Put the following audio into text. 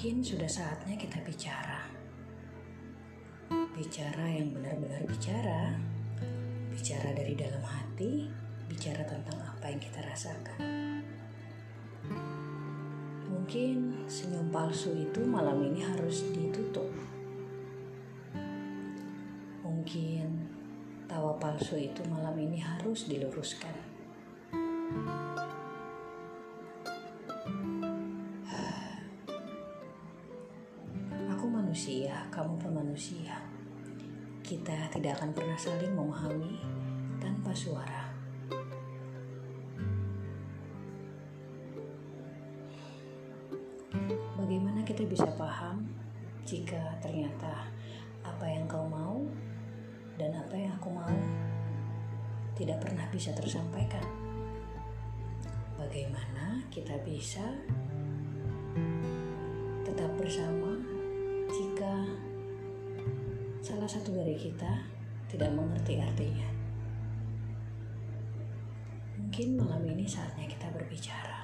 Mungkin sudah saatnya kita bicara. Bicara yang benar-benar bicara. Bicara dari dalam hati, bicara tentang apa yang kita rasakan. Mungkin senyum palsu itu malam ini harus ditutup. Mungkin tawa palsu itu malam ini harus diluruskan. Kamu pun manusia. Kita tidak akan pernah saling memahami tanpa suara. Bagaimana kita bisa paham jika ternyata apa yang kau mau dan apa yang aku mau tidak pernah bisa tersampaikan? Bagaimana kita bisa tetap bersama salah satu dari kita tidak mengerti artinya? Mungkin malam ini saatnya kita berbicara.